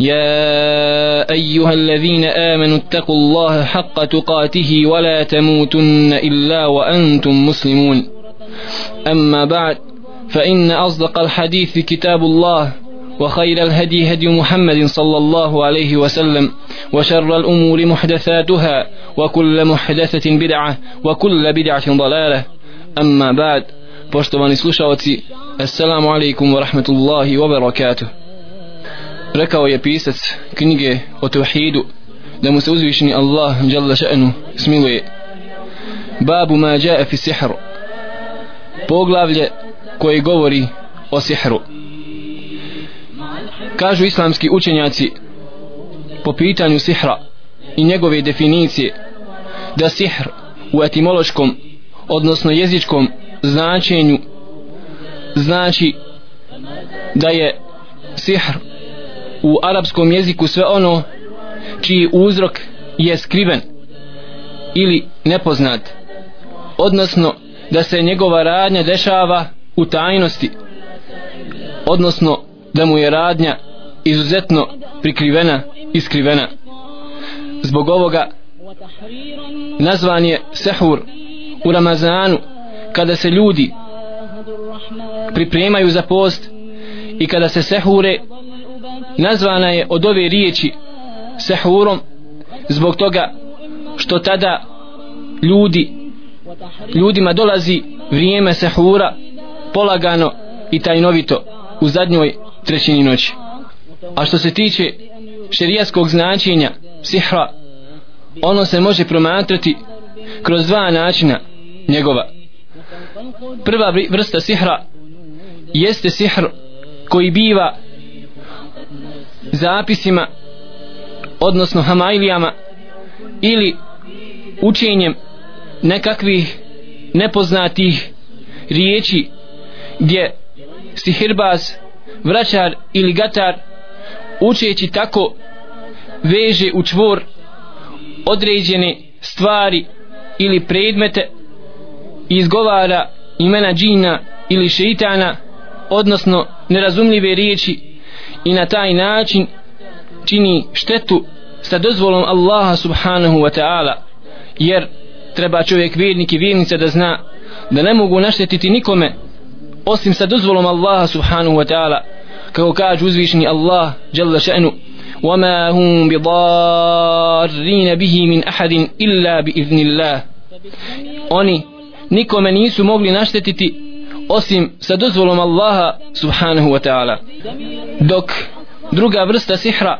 يا أيها الذين آمنوا اتقوا الله حق تقاته ولا تموتن إلا وأنتم مسلمون. أما بعد فإن أصدق الحديث كتاب الله وخير الهدي هدي محمد صلى الله عليه وسلم وشر الأمور محدثاتها وكل محدثة بدعة وكل بدعة ضلالة. أما بعد poštovani slušalci Assalamu alaikum wa barakatuh Rekao je pisac knjige o tevhidu da mu se uzvišeni Allah jalla še'nu smiluje. Babu ma jae fi sihr Poglavlje koje govori o sihru. Kažu islamski učenjaci po pitanju sihra i njegove definicije da sihr u etimološkom odnosno jezičkom značenju znači da je sihr u arapskom jeziku sve ono čiji uzrok je skriven ili nepoznat odnosno da se njegova radnja dešava u tajnosti odnosno da mu je radnja izuzetno prikrivena i skrivena. Zbog ovoga nazvan je sehur u Ramazanu kada se ljudi pripremaju za post i kada se sehure nazvana je od ove riječi sehurom zbog toga što tada ljudi ljudima dolazi vrijeme sehura polagano i tajnovito u zadnjoj trećini noći. A što se tiče šerijaskog značenja sihra ono se može promatrati kroz dva načina njegova. Prva vrsta sihra jeste sihr koji biva zapisima odnosno hamailijama ili učenjem nekakvih nepoznatih riječi gdje sihirbaz, vraćar ili gatar učeći tako veže u čvor određene stvari ili predmete izgovara imena džina ili šeitana odnosno nerazumljive riječi i na taj način čini štetu sa dozvolom Allaha subhanahu wa ta'ala jer treba čovjek vjernik i vjernica da zna da ne mogu naštetiti nikome osim sa dozvolom Allaha subhanahu wa ta'ala kako kaže uzvišeni Allah jalla še'nu وما هم بضارين به من أحد إلا بإذن الله oni nikome nisu mogli naštetiti osim sa dozvolom Allaha subhanahu wa ta'ala. Dok druga vrsta sihra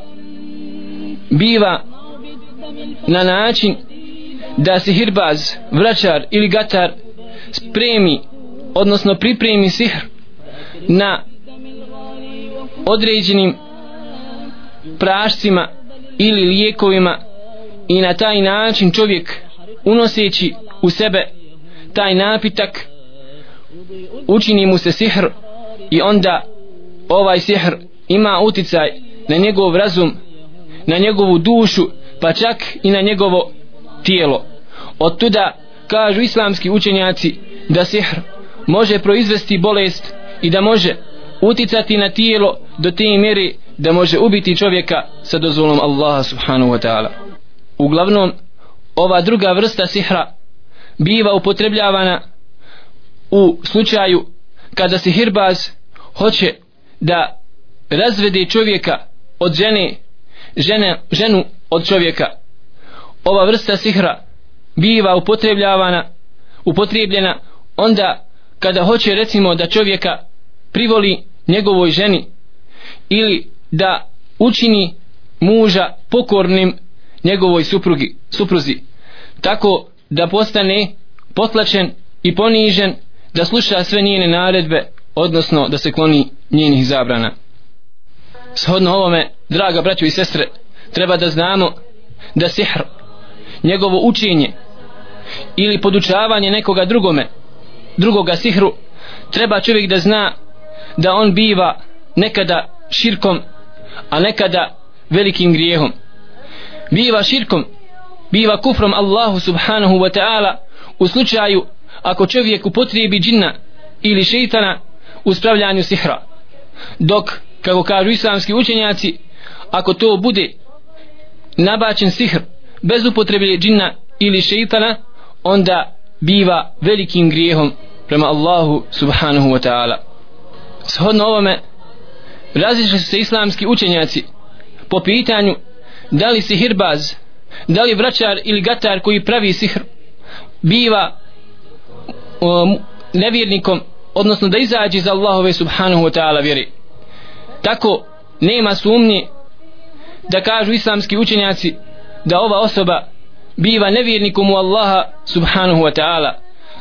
biva na način da sihirbaz, vraćar ili gatar spremi odnosno pripremi sihr na određenim prašcima ili lijekovima i na taj način čovjek unoseći u sebe taj napitak učini mu se sihr i onda ovaj sihr ima uticaj na njegov razum na njegovu dušu pa čak i na njegovo tijelo. Od tuda kažu islamski učenjaci da sihr može proizvesti bolest i da može uticati na tijelo do te mjere da može ubiti čovjeka sa dozvolom Allaha subhanahu wa ta'ala. Uglavnom ova druga vrsta sihra biva upotrebljavana u slučaju kada se hirbaz hoće da razvede čovjeka od žene, žene ženu od čovjeka. Ova vrsta sihra biva upotrebljavana upotrijebljena onda kada hoće recimo da čovjeka privoli njegovoj ženi ili da učini muža pokornim njegovoj suprugi, supruzi. Tako da postane potlačen i ponižen da sluša sve njene naredbe odnosno da se kloni njenih zabrana. Shodno ovome draga braćo i sestre treba da znamo da sihr njegovo učenje ili podučavanje nekoga drugome drugoga sihru treba čovjek da zna da on biva nekada širkom a nekada velikim grijehom. Biva širkom biva kufrom Allahu subhanahu wa ta'ala u slučaju ako čovjek upotrijebi džinna ili šeitana u spravljanju sihra. Dok kako kažu islamski učenjaci ako to bude nabačen sihr bez upotrebe džinna ili šeitana onda biva velikim grijehom prema Allahu subhanahu wa ta'ala. Shodno ovome različili su se islamski učenjaci po pitanju da li sihirbaz da li vraćar ili gatar koji pravi sihr biva um, nevjernikom odnosno da izađe za Allahove subhanahu wa ta'ala vjeri tako nema sumnje da kažu islamski učenjaci da ova osoba biva nevjernikom u Allaha subhanahu wa ta'ala.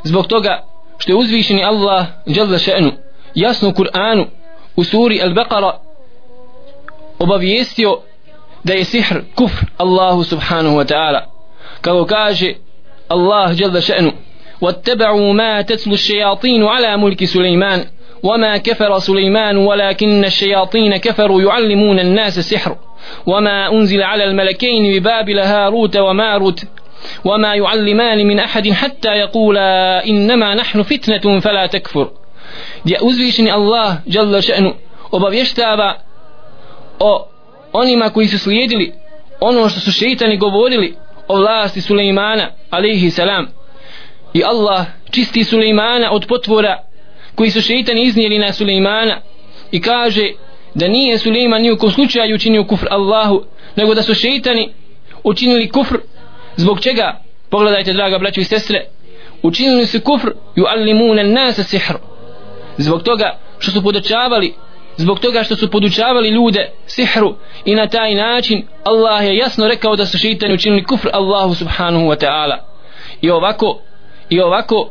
Zbog toga što je uzvišeni Allah jalla še'nu jasno u Kur'anu u suri Al-Baqara obavijestio da je sihr kufr Allahu subhanahu wa ta'ala. Kako kaže Allah jalla še'nu واتبعوا ما تتلو الشياطين على ملك سليمان وما كفر سليمان ولكن الشياطين كفروا يعلمون الناس السحر وما أنزل على الملكين ببابل هاروت وماروت وما يعلمان من أحد حتى يقولا إنما نحن فتنة فلا تكفر. gdje uzvišeni Allah jalla še'nu obavještava o onima koji su slijedili ono što su šeitani govorili o vlasti Sulejmana alaihi salam i Allah čisti Sulejmana od potvora koji su šeitani iznijeli na Sulejmana i kaže da nije Sulejman ni u kom slučaju učinio kufr Allahu nego da su šeitani učinili kufr. Zbog čega? Pogledajte draga braćo i sestre učinili su kufr yuallimuna nasa sihr. Zbog toga što su podučavali zbog toga što su podučavali ljude sihru i na taj način Allah je jasno rekao da su šeitani učinili kufr Allahu subhanahu wa ta'ala. I ovako i ovako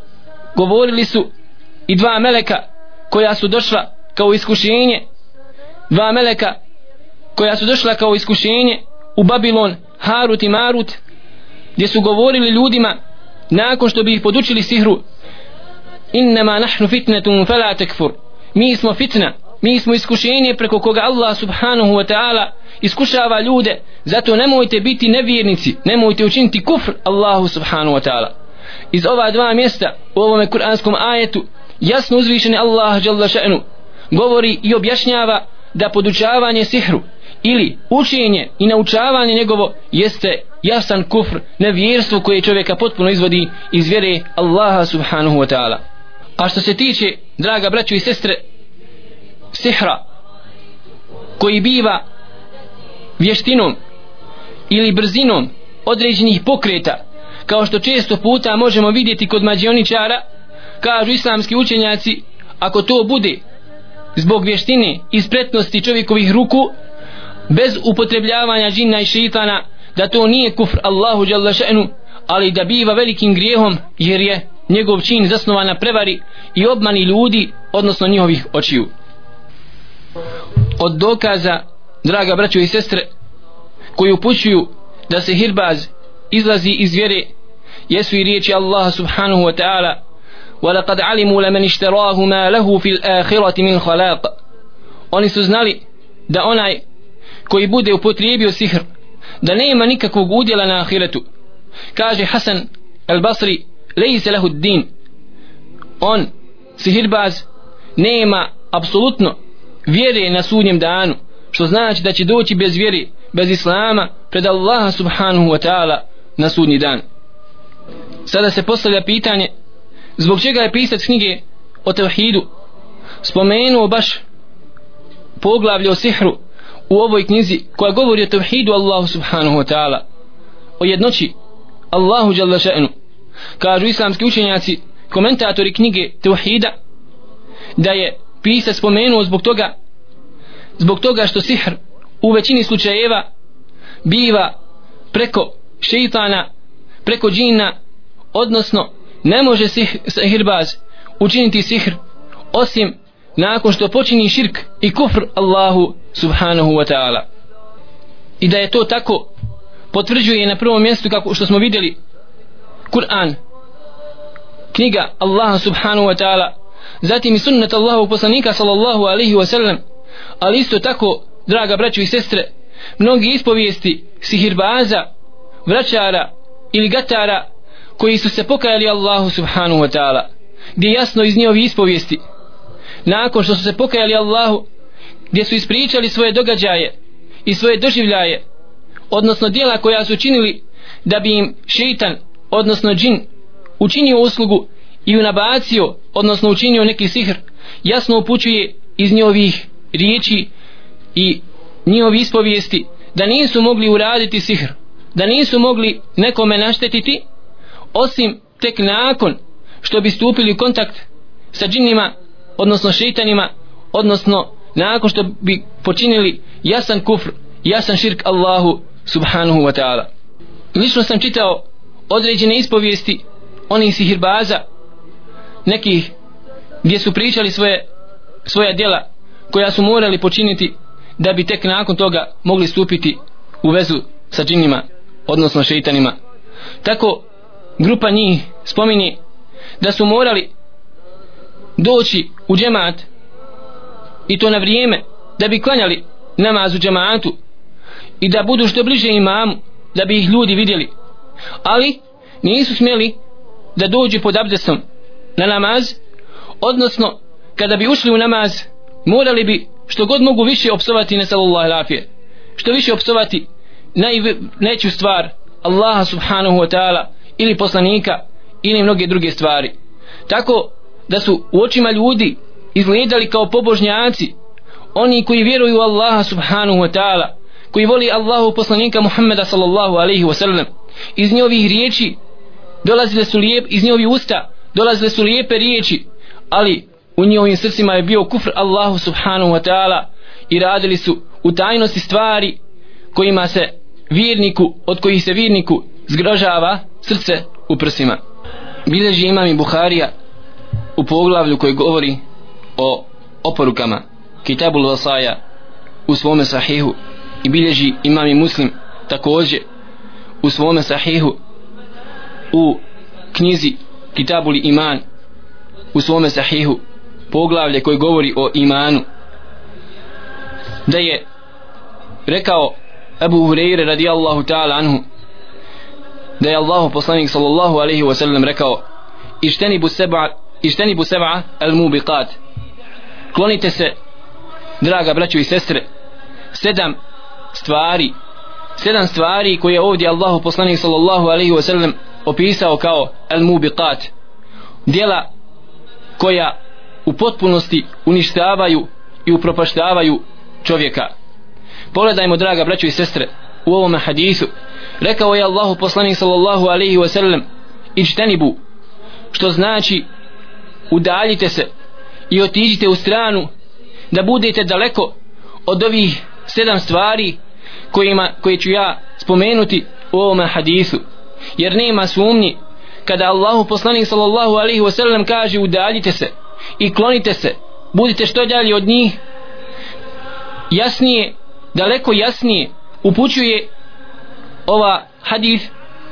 govorili su i dva meleka koja su došla kao iskušenje. Dva meleka koja su došla kao iskušenje u Babilon Harut i Marut gdje su govorili ljudima nakon što bi ih podučili sihru. Innama nahnu fitnetum fela tekfur. Mi smo fitna mi smo iskušenje preko koga Allah subhanahu wa ta'ala iskušava ljude. Zato nemojte biti nevjernici nemojte učiniti kufr Allahu subhanahu wa ta'ala iz ova dva mjesta u ovome kuranskom ajetu jasno uzvišeni Allah dželle šanu govori i objašnjava da podučavanje sihru ili učenje i naučavanje njegovo jeste jasan kufr nevjerstvo koje čovjeka potpuno izvodi iz vjere Allaha subhanahu wa ta'ala. A što se tiče draga braćo i sestre sihra koji biva vještinom ili brzinom određenih pokreta kao što često puta možemo vidjeti kod mađioničara kažu islamski učenjaci ako to bude zbog vještine i spretnosti čovjekovih ruku bez upotrebljavanja džinna i šeitana da to nije kufr Allahu džalla še'nu ali da biva velikim grijehom jer je njegov čin zasnovan na prevari i obmani ljudi odnosno njihovih očiju. Od dokaza draga braćo i sestre koji upućuju da se hirbaz izlazi iz vjere jesu i riječi Allaha subhanahu wa ta'ala ولقد علموا لمن اشتراه ما له في الآخرة من خلاق oni su znali da onaj koji bude upotrijebio sihr da nema nikakvog udjela na ahiretu kaže Hasan al-Basri lejse lehu din on sihirbaz nema apsolutno vjere na sudnjem danu što znači da će doći bez vjere bez islama pred Allaha subhanahu wa ta'ala na sudnji dan. Sada se postavlja pitanje zbog čega je pisac knjige o tevhidu spomenuo baš poglavlje o sihru u ovoj knjizi koja govori o tevhidu Allahu subhanahu wa ta'ala o jednoći Allahu jalla še'nu. Kažu islamski učenjaci komentatori knjige tevhida da je pisac spomenuo zbog toga zbog toga što sihr u većini slučajeva biva preko šeitana preko džina odnosno ne može sihr, sihirbaz učiniti sihr osim nakon što počini širk i kufr Allahu subhanahu wa ta'ala. I da je to tako potvrđuje na prvom mjestu kako što smo vidjeli Kur'an knjiga Allaha subhanahu wa ta'ala zatim i sunnet Allahu poslanika sallallahu alaihi wa sallam ali isto tako draga braćo i sestre mnogi ispovijesti sihirbaza vraćara ili gatara koji su se pokajali Allahu subhanahu wa ta'ala gdje jasno iz njihovi ispovijesti nakon što su se pokajali Allahu gdje su ispričali svoje događaje i svoje doživljaje odnosno dijela koja su činili da bi im šeitan odnosno džin učinio uslugu i unabacio odnosno učinio neki sihr jasno upućuje iz njihovih riječi i njihovi ispovijesti da nisu mogli uraditi sihr da nisu mogli nekome naštetiti osim tek nakon što bi stupili u kontakt sa džinima odnosno šeitanima odnosno nakon što bi počinili jasan kufr jasan širk Allahu subhanahu wa ta'ala. Lično sam čitao određene ispovijesti onih sihirbaza nekih gdje su pričali svoje svoja djela koja su morali počiniti da bi tek nakon toga mogli stupiti u vezu sa džinima odnosno šeitanima. Tako grupa njih spominje da su morali doći u džemat i to na vrijeme da bi klanjali namaz u džematu i da budu što bliže imamu da bi ih ljudi vidjeli. Ali nisu smjeli da dođu pod abdestom na namaz odnosno kada bi ušli u namaz morali bi što god mogu više opsovati ne sallallahu što više opsovati najveću stvar Allaha subhanahu wa ta'ala ili poslanika ili mnoge druge stvari. Tako da su u očima ljudi izgledali kao pobožnjaci oni koji vjeruju Allaha subhanahu wa ta'ala koji voli Allahu poslanika Muhammeda sallallahu alaihi wa sallam. Iz njihovih riječi dolazile su lijep iz njihovih usta dolazile su lijepe riječi ali u njihovim srcima je bio kufr Allahu subhanahu wa ta'ala i radili su u tajnosti stvari kojima se vjerniku od kojih se vjerniku zgrožava srce u prsima. Bileži imam i Buharija u poglavlju koji govori o oporukama Kitabul Vasaja u svome sahihu. I bilježi imam i muslim također u svome sahihu u knjizi Kitabul Iman u svome sahihu. Poglavlje koji govori o imanu. Da je rekao Abu Hureyre radijallahu ta'ala anhu da je Allahu poslanik sallallahu alaihi wa sallam rekao ištenibu seba ištenibu seba al mubiqat klonite se draga braćo i sestre sedam stvari sedam stvari koje je ovdje Allahu poslanik sallallahu alaihi wa sallam opisao kao al mubiqat djela koja u potpunosti uništavaju i upropaštavaju čovjeka pogledajmo draga braćo i sestre u ovom hadisu. Rekao je Allahu poslanik sallallahu alaihi wa sallam ičtenibu što znači udaljite se i otiđite u stranu da budete daleko od ovih sedam stvari kojima, koje ću ja spomenuti u ovom hadisu. Jer nema sumnji kada Allahu poslanik sallallahu alaihi wa sallam kaže udaljite se i klonite se budite što dalje od njih jasnije daleko jasnije upućuje ova hadis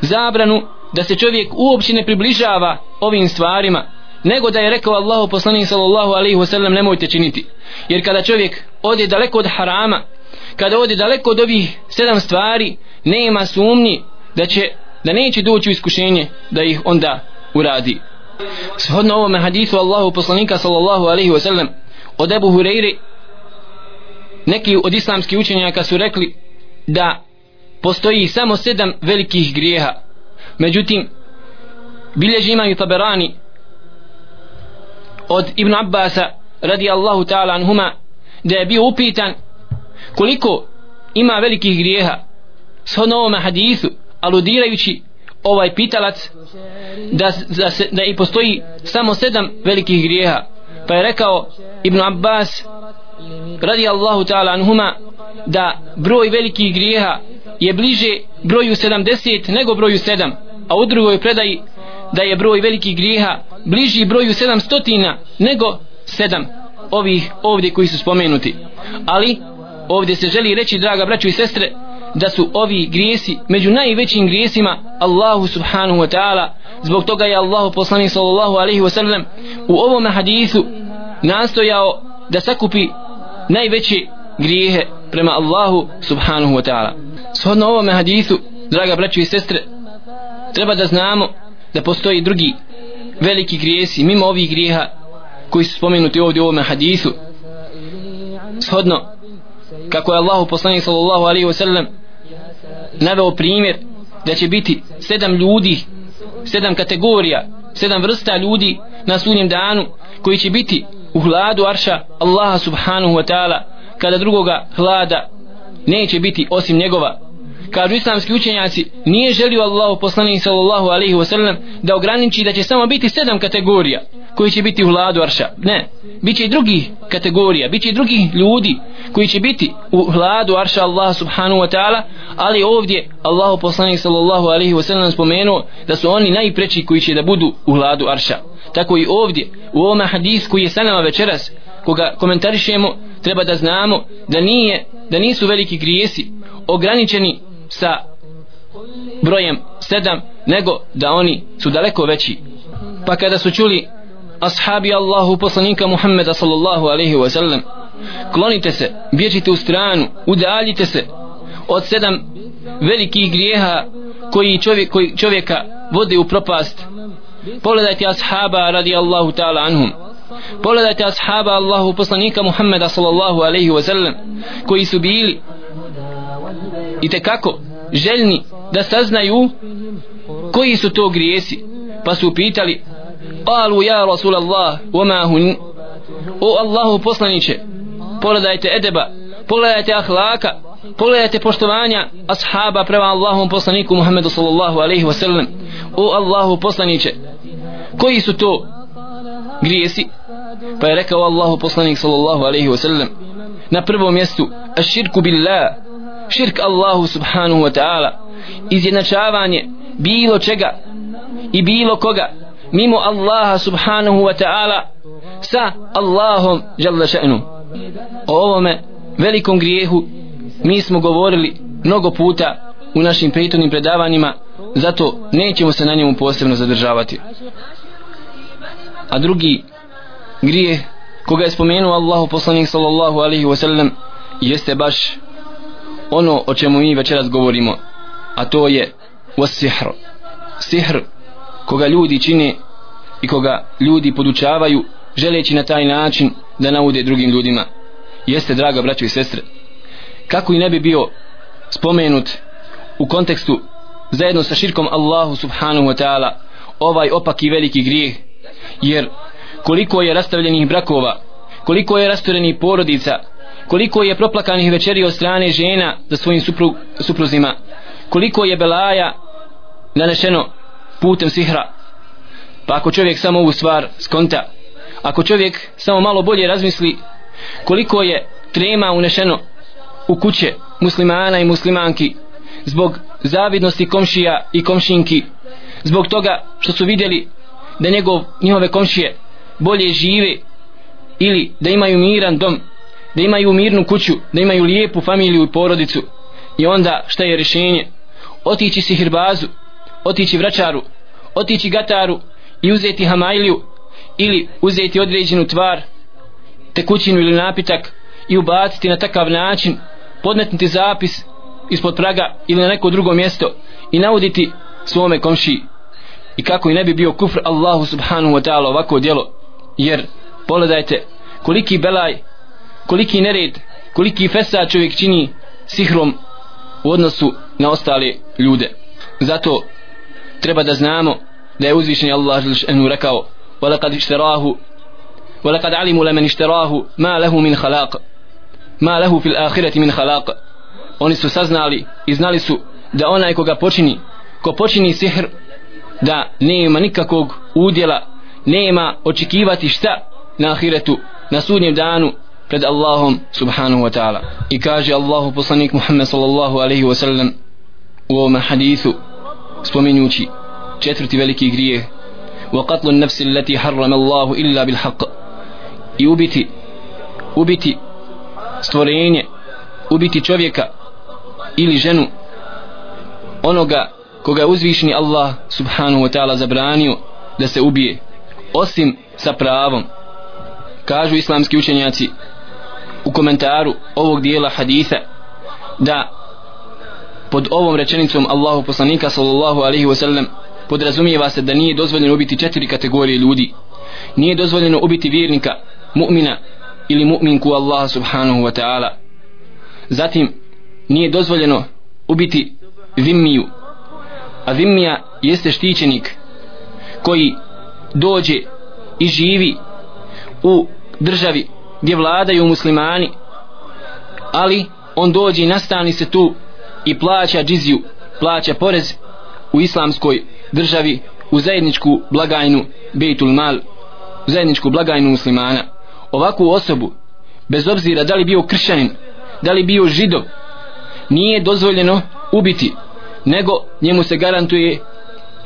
zabranu da se čovjek uopće ne približava ovim stvarima nego da je rekao Allahu poslanik sallallahu alaihi ve sellem nemojte činiti. Jer kada čovjek ode daleko od harama kada ode daleko od ovih sedam stvari nema sumnji da će da neće doći u iskušenje da ih onda uradi. Shodno ovome hadisu Allahu poslanika sallallahu alaihi ve sellem od Ebu Hureyri neki od islamskih učenjaka su rekli da postoji samo sedam velikih grijeha. Međutim bilježi imam i taberani od Ibn Abbasa radi Allahu ta'ala anhuma da je bio upitan koliko ima velikih grijeha. S ovome hadisu aludirajući ovaj pitalac da, da, se, da i postoji samo sedam velikih grijeha. Pa je rekao Ibn Abbas radi Allahu ta'ala anhuma da broj velikih grijeha je bliže broju 70 nego broju 7 a u drugoj predaji da je broj velikih grijeha bliži broju 700 nego 7 ovih ovdje koji su spomenuti. Ali ovdje se želi reći draga braćo i sestre da su ovi grijesi među najvećim grijesima Allahu subhanahu wa ta'ala. Zbog toga je Allahu poslanik sallallahu alaihi wa sallam u ovom hadisu nastojao da sakupi najveće grijehe prema Allahu subhanahu wa ta'ala. Shodno ovome hadisu draga braćo i sestre treba da znamo da postoji drugi veliki grijesi mimo ovih grijeha koji su spomenuti ovdje u ovome hadisu. Shodno kako je Allahu poslanik sallallahu alaihi wa sallam naveo primjer da će biti sedam ljudi sedam kategorija sedam vrsta ljudi na sunjem danu koji će biti u hladu arša Allaha subhanahu wa ta'ala kada drugoga hlada neće biti osim njegova. Kažu islamski učenjaci nije želio Allahu poslanik sallallahu alaihi wa sallam da ograniči da će samo biti sedam kategorija koji će biti u hladu arša. Ne, bit će i drugih kategorija bit će i drugih ljudi koji će biti u hladu arša Allah subhanahu wa ta'ala ali ovdje Allahu poslanik sallallahu alaihi wa sallam spomenuo da su oni najpreći koji će da budu u hladu arša tako i ovdje u ovom hadis koji je sa nama večeras koga komentarišemo treba da znamo da nije da nisu veliki grijesi ograničeni sa brojem sedam nego da oni su daleko veći. Pa kada su čuli ashabi Allahu poslanika Muhammeda sallallahu alaihi wa sallam klonite se, bježite u stranu udaljite se od sedam velikih grijeha koji, čovjek, koji čovjeka vode u propast pogledajte ashaba radi Allahu ta'ala anhum. Pogledajte ashaba Allahu poslanika Muhammeda sallallahu alaihi wa sallam koji su bili i te kako željni da saznaju koji su to grijesi. Pa su pitali Alu ja rasul Allah wama hun o Allahu poslaniće pogledajte edeba pogledajte ahlaka pogledajte poštovanja ashaba prema Allahom poslaniku Muhammedu sallallahu alaihi wa sallam. O Allahu poslaniće koji su to grijesi? Pa je rekao Allahu poslanik sallallahu alaihi wa sallam na prvom mjestu širku billah širk Allahu subhanahu wa ta'ala izjednačavanje bilo čega i bilo koga mimo Allaha subhanahu wa ta'ala sa Allahom jalla še'nu. O ovome velikom grijehu mi smo govorili mnogo puta u našim prethodnim predavanjima zato nećemo se na njemu posebno zadržavati a drugi grije koga je spomenuo Allahu poslanik sallallahu alaihi wa sallam jeste baš ono o čemu mi večeras govorimo a to je sihr sihr koga ljudi čine i koga ljudi podučavaju želeći na taj način da naude drugim ljudima. Jeste draga braćo i sestre kako i ne bi bio spomenut u kontekstu zajedno sa širkom Allahu subhanahu wa ta'ala ovaj opak i veliki grijeh jer koliko je rastavljenih brakova koliko je rastorenih porodica koliko je proplakanih večeri od strane žena za svojim supru, supruzima koliko je belaja nanešeno putem sihra. Pa ako čovjek samo ovu stvar skonta ako čovjek samo malo bolje razmisli koliko je trema unešeno u kuće muslimana i muslimanki zbog zavidnosti komšija i komšinki zbog toga što su vidjeli da njegov, njihove komšije bolje žive ili da imaju miran dom da imaju mirnu kuću da imaju lijepu familiju i porodicu. I onda šta je rješenje? Otići si hirbazu otići vraćaru otići gataru i uzeti hamajliju ili uzeti određenu tvar tekućinu ili napitak i ubaciti na takav način podmetnuti zapis ispod praga ili na neko drugo mjesto i nauditi svome komšiji i kako i ne bi bio kufr Allahu subhanahu wa ta'ala ovako djelo jer pogledajte koliki belaj koliki nered koliki fesa čovjek čini sihrom u odnosu na ostale ljude zato treba da znamo da je uzvišen Allah enu rekao ولقد اشتراه ولقد علموا لمن اشتراه ما له من خلاق ما له في الآخرة من خلاق oni su saznali i znali su da onaj koga počini ko počini sihr da nema nikakvog udjela nema očekivati šta na ahiretu na sudnjem danu pred Allahom subhanahu wa ta'ala. I kaže Allahu poslanik Muhammed sallallahu alaihi wa sallam u ovom hadithu spominjući četvrti veliki grijeh. wa qatlu nafsi allati harrama Allahu illa bil haqq i ubiti ubiti stvorenje ubiti čovjeka ili ženu onoga koga uzvišni Allah subhanahu wa ta'ala zabranio da se ubije osim sa pravom. Kažu islamski učenjaci u komentaru ovog dijela haditha da pod ovom rečenicom Allahu poslanika sallallahu alaihi wa sallam podrazumijeva se da nije dozvoljeno ubiti četiri kategorije ljudi. Nije dozvoljeno ubiti vjernika mu'mina ili mu'minku Allaha subhanahu wa ta'ala. Zatim nije dozvoljeno ubiti zimmiju a zimmija jeste štićenik koji dođe i živi u državi gdje vladaju muslimani ali on dođe i nastani se tu i plaća džiziju plaća porez u islamskoj državi u zajedničku blagajnu Bejtul Mal u zajedničku blagajnu muslimana. Ovakvu osobu bez obzira da li bio kršćanin da li bio židov nije dozvoljeno ubiti nego njemu se garantuje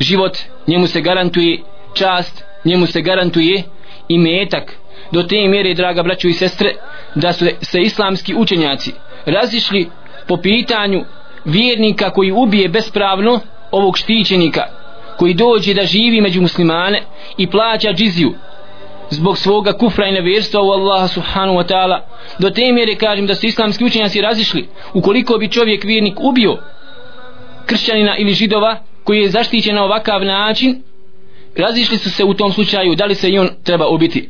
život njemu se garantuje čast njemu se garantuje i metak do te mjere draga braćo i sestre da su se islamski učenjaci razišli po pitanju vjernika koji ubije bespravno ovog štićenika koji dođe da živi među muslimane i plaća džiziju zbog svoga kufra i nevjerstva u Allaha subhanahu wa ta'ala. Do te mjere kažem da su islamski učenjaci razišli ukoliko bi čovjek vjernik ubio kršćanina ili židova koji je zaštićen na ovakav način razišli su se u tom slučaju da li se i on treba ubiti.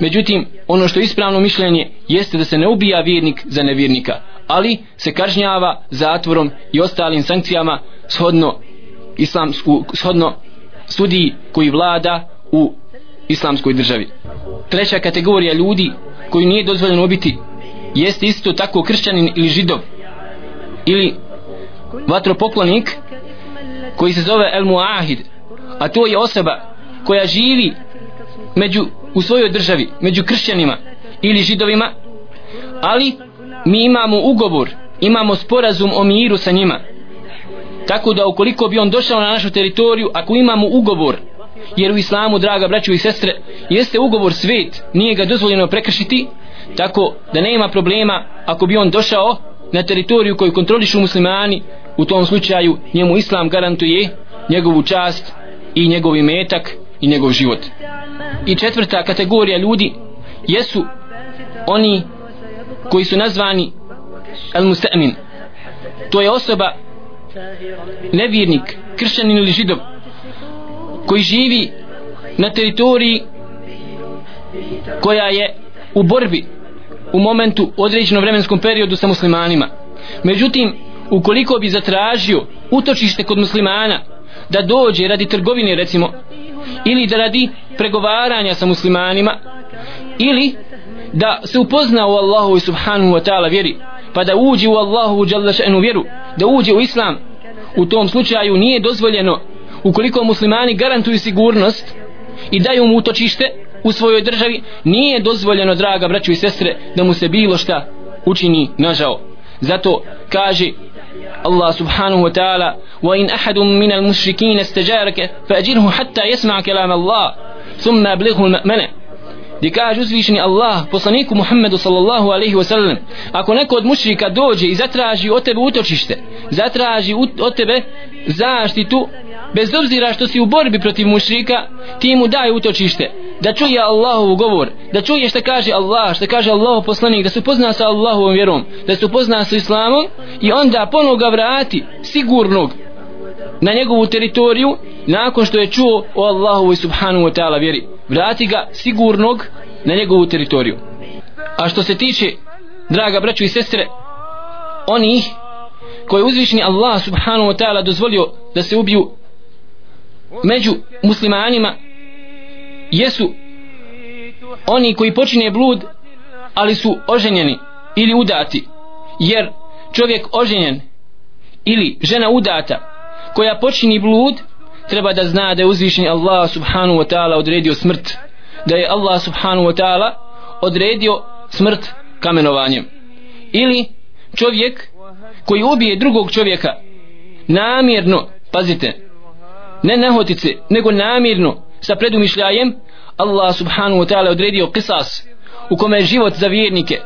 Međutim ono što je ispravno mišljenje jeste da se ne ubija vjernik za nevjernika ali se kažnjava zatvorom i ostalim sankcijama shodno islamsku shodno sudiji koji vlada u islamskoj državi. Treća kategorija ljudi koji nije dozvoljeno ubiti jeste isto tako kršćanin ili židov ili vatropoklonik koji se zove El Muahid a to je osoba koja živi među, u svojoj državi među kršćanima ili židovima ali mi imamo ugovor imamo sporazum o miru sa njima. Tako da ukoliko bi on došao na našu teritoriju ako imamo ugovor jer u islamu draga braćo i sestre jeste ugovor svet nije ga dozvoljeno prekršiti tako da nema problema ako bi on došao na teritoriju koju kontrolišu muslimani u tom slučaju njemu islam garantuje njegovu čast i njegov imetak i njegov život. I četvrta kategorija ljudi jesu oni koji su nazvani al mustamin to je osoba nevjernik kršćanin ili židov koji živi na teritoriji koja je u borbi u momentu određenom vremenskom periodu sa muslimanima. Međutim ukoliko bi zatražio utočište kod muslimana da dođe radi trgovine recimo ili da radi pregovaranja sa muslimanima ili da se upozna u Allahu subhanahu wa ta'ala vjeri pa da uđe u Allahu u vjeru da uđe u islam u tom slučaju nije dozvoljeno ukoliko muslimani garantuju sigurnost i daju mu utočište u svojoj državi nije dozvoljeno draga braću i sestre da mu se bilo šta učini nažao zato kaže Allah subhanahu wa ta'ala wa in ahadun min al mushrikin istajaraka fa'jirhu hatta yasma' kalam Allah thumma ablighu al-ma'mana. Di kaže uzvišeni Allah poslaniku Muhammedu sallallahu alaihi wa sallam ako neko od mušrika dođe i zatraži od tebe utočište zatraži od tebe zaštitu bez obzira što si u borbi protiv mušrika ti mu daj utočište da čuje Allahov govor da čuje što kaže Allah što kaže Allahov poslanik da se upozna sa Allahovom vjerom da se upozna sa Islamom i onda ponovo ga vrati sigurnog na njegovu teritoriju nakon što je čuo o Allahu subhanu subhanahu wa ta'ala vjeri. Vrati ga sigurnog na njegovu teritoriju. A što se tiče draga braću i sestre oni koji uzvišni Allah subhanahu wa ta'ala dozvolio da se ubiju među muslimanima jesu oni koji počine blud ali su oženjeni ili udati. Jer čovjek oženjen ili žena udata koja počini blud treba da zna da je uzvišen Allah subhanahu wa ta'ala odredio smrt. Da je Allah subhanahu wa ta'ala odredio smrt kamenovanjem. Ili čovjek koji ubije drugog čovjeka namjerno pazite ne nehotice, nego namjerno sa predumišljajem Allah subhanahu wa ta'ala odredio kisas u kome je život za vjernike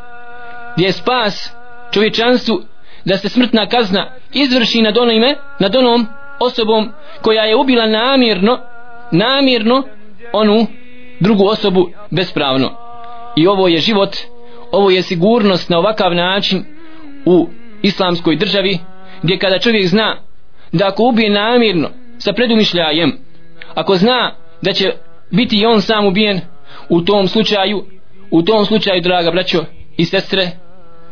gdje je spas čovječanstvu da se smrtna kazna izvrši nad onime nad onom osobom koja je ubila namjerno namjerno onu drugu osobu bespravno. I ovo je život ovo je sigurnost na ovakav način u islamskoj državi gdje kada čovjek zna da ako ubije namjerno sa predumišljajem ako zna da će biti i on sam ubijen u tom slučaju u tom slučaju draga braćo i sestre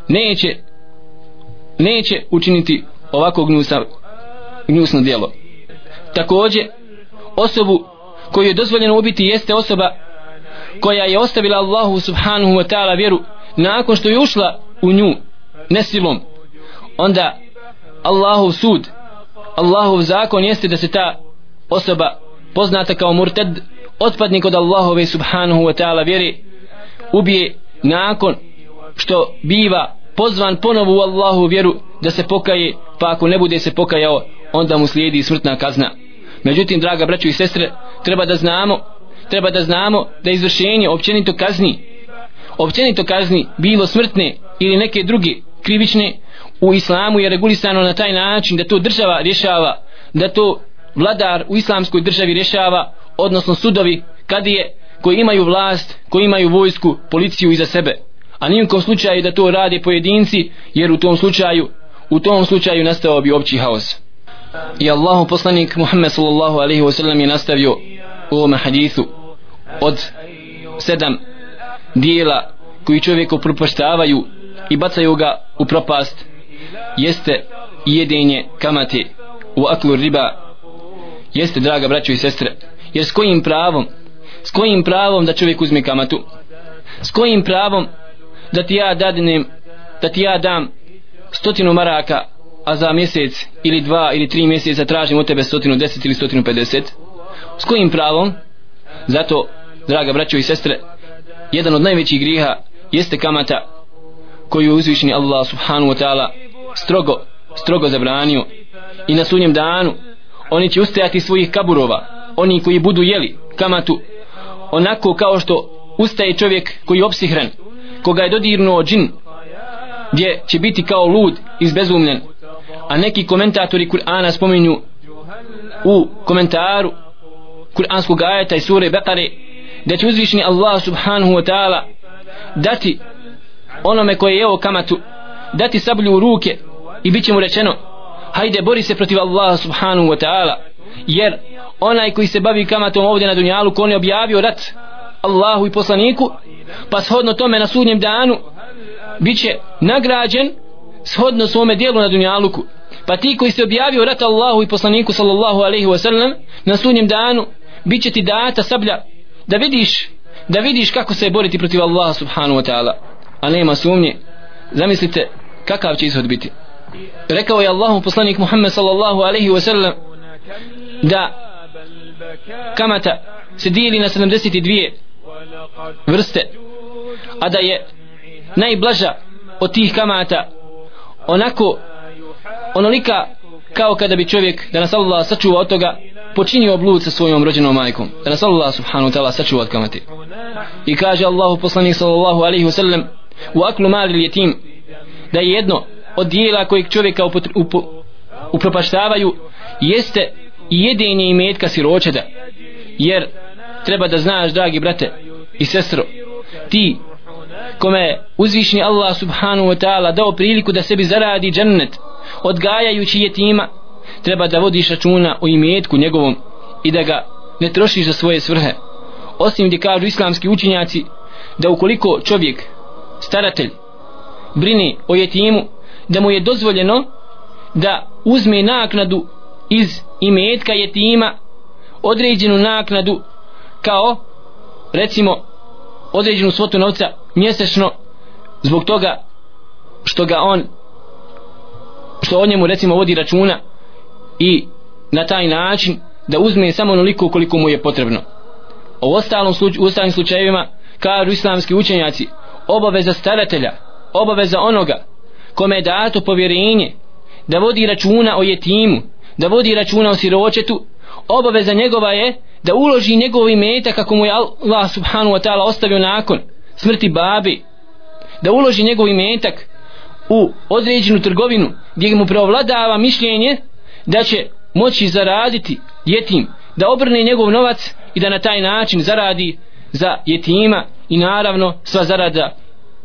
neće neće učiniti ovako gnusa, gnusno djelo. Takođe osobu koju je dozvoljeno ubiti jeste osoba koja je ostavila Allahu subhanahu wa ta'ala vjeru nakon što je ušla u nju nesilom. Onda Allahov sud Allahov zakon jeste da se ta osoba poznata kao murted otpadnik od Allahove subhanahu wa ta'ala vjeri ubije nakon što biva pozvan ponovo u Allahu vjeru da se pokaje pa ako ne bude se pokajao onda mu slijedi smrtna kazna. Međutim draga braćo i sestre treba da znamo treba da znamo da izvršenje općenito kazni općenito kazni bilo smrtne ili neke druge krivične u islamu je regulisano na taj način da to država rješava da to vladar u islamskoj državi rješava odnosno sudovi kad je koji imaju vlast koji imaju vojsku policiju iza sebe. A nijekom slučaju da to rade pojedinci jer u tom slučaju u tom slučaju nastao bi opći haos. I Allahu poslanik Muhammed sallallahu alaihi wasallam je nastavio u ovom hadithu od sedam dijela koji čovjeku propaštavaju i bacaju ga u propast jeste jedenje kamate u aklu riba jeste draga braćo i sestre jer s kojim pravom s kojim pravom da čovjek uzme kamatu? S kojim pravom da ti ja dadnem, da ti ja dam stotinu maraka a za mjesec ili dva ili tri mjeseca tražim od tebe stotinu deset ili stotinu pedeset? S kojim pravom? Zato draga braćo i sestre jedan od najvećih griha jeste kamata koju je uzvišeni Allah subhanahu wa ta'ala strogo, strogo zabranio i na sunjem danu oni će ustajati svojih kaburova oni koji budu jeli kamatu. Onako kao što ustaje čovjek koji je opsihran koga je dodirnuo džin gdje će biti kao lud izbezumljen. A neki komentatori Kur'ana spominju u komentaru Kur'anskog ajeta i sure Bekare da će uzvišni Allah subhanahu wa ta'ala dati onome koje je jeo kamatu dati sablju u ruke i bit će mu rečeno hajde bori se protiv Allaha subhanahu wa ta'ala. Jer onaj koji se bavi kamatom ovdje na dunjalu ko on je objavio rat Allahu i poslaniku pa shodno tome na sudnjem danu bit će nagrađen shodno svome dijelu na dunjaluku. Pa ti koji se objavio rat Allahu i poslaniku sallallahu alaihi wa sallam na sudnjem danu bit će ti data sablja da vidiš da vidiš kako se boriti protiv Allaha subhanahu wa ta'ala. A nema sumnje zamislite kakav će ishod biti rekao je Allahu poslanik Muhammed sallallahu alaihi wa sallam da kamata se dijeli na 72 vrste a da je najblaža od tih kamata onako onolika kao kada bi čovjek da nas Allah sačuva od toga počinio blud sa svojom rođenom majkom. Da nas Allah subhanahu ta'ala sačuva od kamati i kaže Allahu poslanik sallallahu alaihi wasallam u aklu mali ljetim da je jedno od dijela kojeg čovjeka upropaštavaju jeste jedinje imetka metka siročeda. Jer treba da znaš dragi brate i sestro ti kome uzvišni Allah subhanahu wa ta'ala dao priliku da sebi zaradi džennet odgajajući jetima treba da vodiš računa o imetku njegovom i da ga ne trošiš za svoje svrhe. Osim gdje kažu islamski učinjaci da ukoliko čovjek staratelj brini o jetimu da mu je dozvoljeno da uzme naknadu iz imetka jetima određenu naknadu kao recimo određenu svotu novca mjesečno zbog toga što ga on što o njemu recimo vodi računa i na taj način da uzme samo onoliko koliko mu je potrebno. U ostalom sluč, u ostalim slučajevima kažu islamski učenjaci obaveza staratelja obaveza onoga kome je dato povjerenje da vodi računa o jetimu da vodi računa o siročetu obaveza njegova je da uloži njegov imetak kako mu je Allah subhanu wa ta'ala ostavio nakon smrti babi da uloži njegov imetak u određenu trgovinu gdje mu preovladava mišljenje da će moći zaraditi jetim da obrne njegov novac i da na taj način zaradi za jetima i naravno sva zarada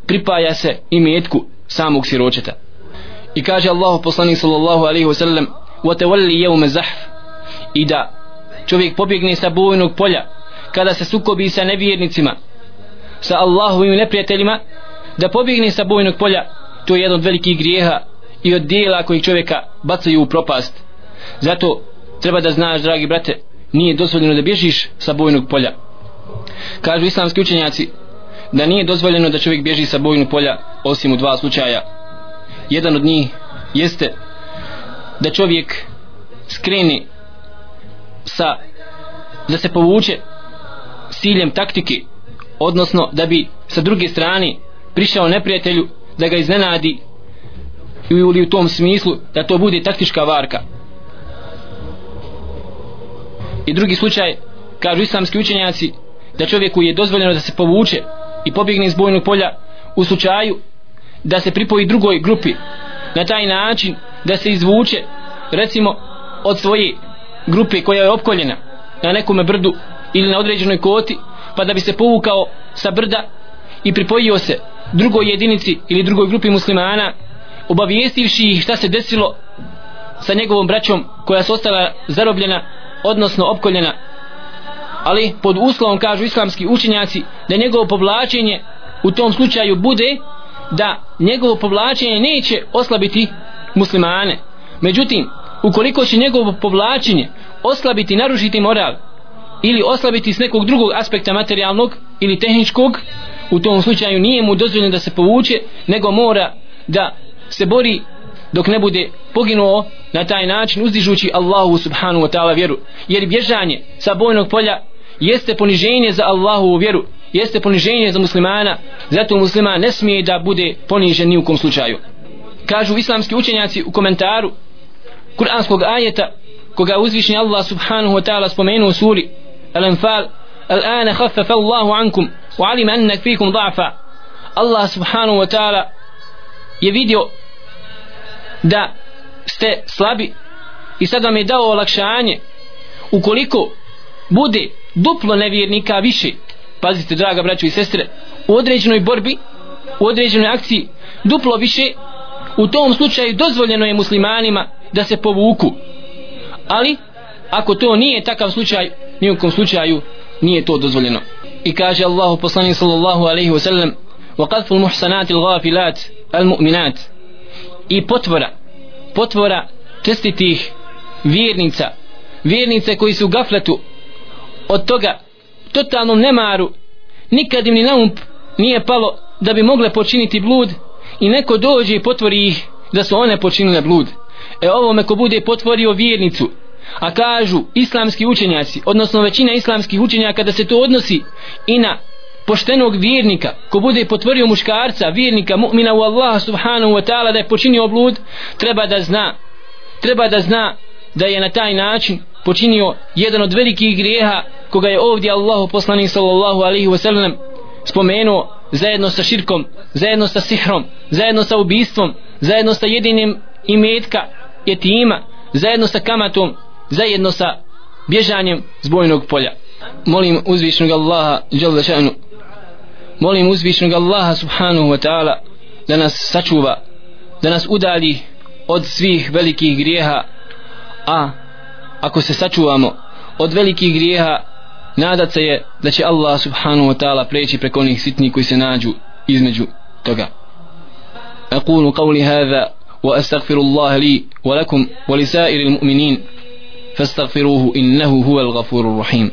pripaja se imetku samog siročeta i kaže Allahu poslanik sallallahu alaihi wa sallam وتولي يوم الزحف i da čovjek pobjegne sa bojnog polja kada se sukobi sa nevjernicima sa Allahovim neprijateljima da pobjegne sa bojnog polja to je jedan od velikih grijeha i od dijela kojih čovjeka bacaju u propast zato treba da znaš dragi brate nije dozvoljeno da bježiš sa bojnog polja kažu islamski učenjaci da nije dozvoljeno da čovjek bježi sa bojnog polja osim u dva slučaja. Jedan od njih jeste da čovjek skreni sa da se povuče siljem taktike odnosno da bi sa druge strane prišao neprijatelju da ga iznenadi ili u tom smislu da to bude taktička varka. I drugi slučaj kažu islamski učenjaci da čovjeku je dozvoljeno da se povuče i pobjegne iz bojnog polja u slučaju da se pripoji drugoj grupi. Na taj način da se izvuče recimo od svoje grupe koja je opkoljena na nekome brdu ili na određenoj koti pa da bi se povukao sa brda i pripojio se drugoj jedinici ili drugoj grupi muslimana obavijestivši ih šta se desilo sa njegovom braćom koja se ostala zarobljena odnosno opkoljena ali pod uslovom kažu islamski učenjaci da njegovo povlačenje u tom slučaju bude da njegovo povlačenje neće oslabiti muslimane. Međutim ukoliko će njegovo povlačenje oslabiti narušiti moral ili oslabiti s nekog drugog aspekta materijalnog ili tehničkog u tom slučaju nije mu dozvoljeno da se povuče nego mora da se bori dok ne bude poginuo na taj način uzdižući Allahu subhanu wa ta'ala vjeru. Jer bježanje sa bojnog polja jeste poniženje za Allahu vjeru jeste poniženje za muslimana zato musliman ne smije da bude ponižen ni u kom slučaju. Kažu islamski učenjaci u komentaru kuranskog ajeta koga uzvišnji Allah subhanahu wa ta'ala spomenu u suri Al-Anfal Al-ana khaffafa Allahu ankum wa alima anna fikum da'fa Allah subhanahu wa ta'ala je vidio da ste slabi i sad vam je dao olakšanje. Ukoliko bude duplo nevjernika više. Pazite draga braćo i sestre u određenoj borbi u određenoj akciji duplo više u tom slučaju dozvoljeno je muslimanima da se povuku. Ali ako to nije takav slučaj nijekom slučaju nije to dozvoljeno. I kaže Allahu poslanik sallallahu alaihi wasallam wa qadfu al-muhsanat al-ghafilat al-mu'minat. I potvora potvora čestitih vjernica vjernice koji su gafletu od toga totalnom nemaru. Nikad im ni na um nije palo da bi mogle počiniti blud i neko dođe i potvori ih da su one počinile blud. E ovome ko bude potvorio vjernicu a kažu islamski učenjaci odnosno većina islamskih učenjaka da se to odnosi i na poštenog vjernika ko bude potvorio muškarca vjernika mu'mina u Allaha subhanahu wa ta'ala da je počinio blud treba da zna treba da zna da je na taj način počinio jedan od velikih grijeha koga je ovdje Allahu poslanik sallallahu alaihi wa sallam spomenuo zajedno sa širkom zajedno sa sihrom zajedno sa ubistvom zajedno sa jedinim imetka jetima zajedno sa kamatom zajedno sa bježanjem zbojnog polja. Molim uzvišnog Allaha jalla šanu molim uzvišnog Allaha subhanahu wa ta'ala da nas sačuva da nas udali od svih velikih grijeha a ako se sačuvamo od velikih grijeha nadat se je da će Allah subhanahu wa ta'ala preći preko onih sitnih koji se nađu između toga أقول قولي هذا وأستغفر الله لي ولكم ولسائر المؤمنين فاستغفروه إنه هو الغفور الرحيم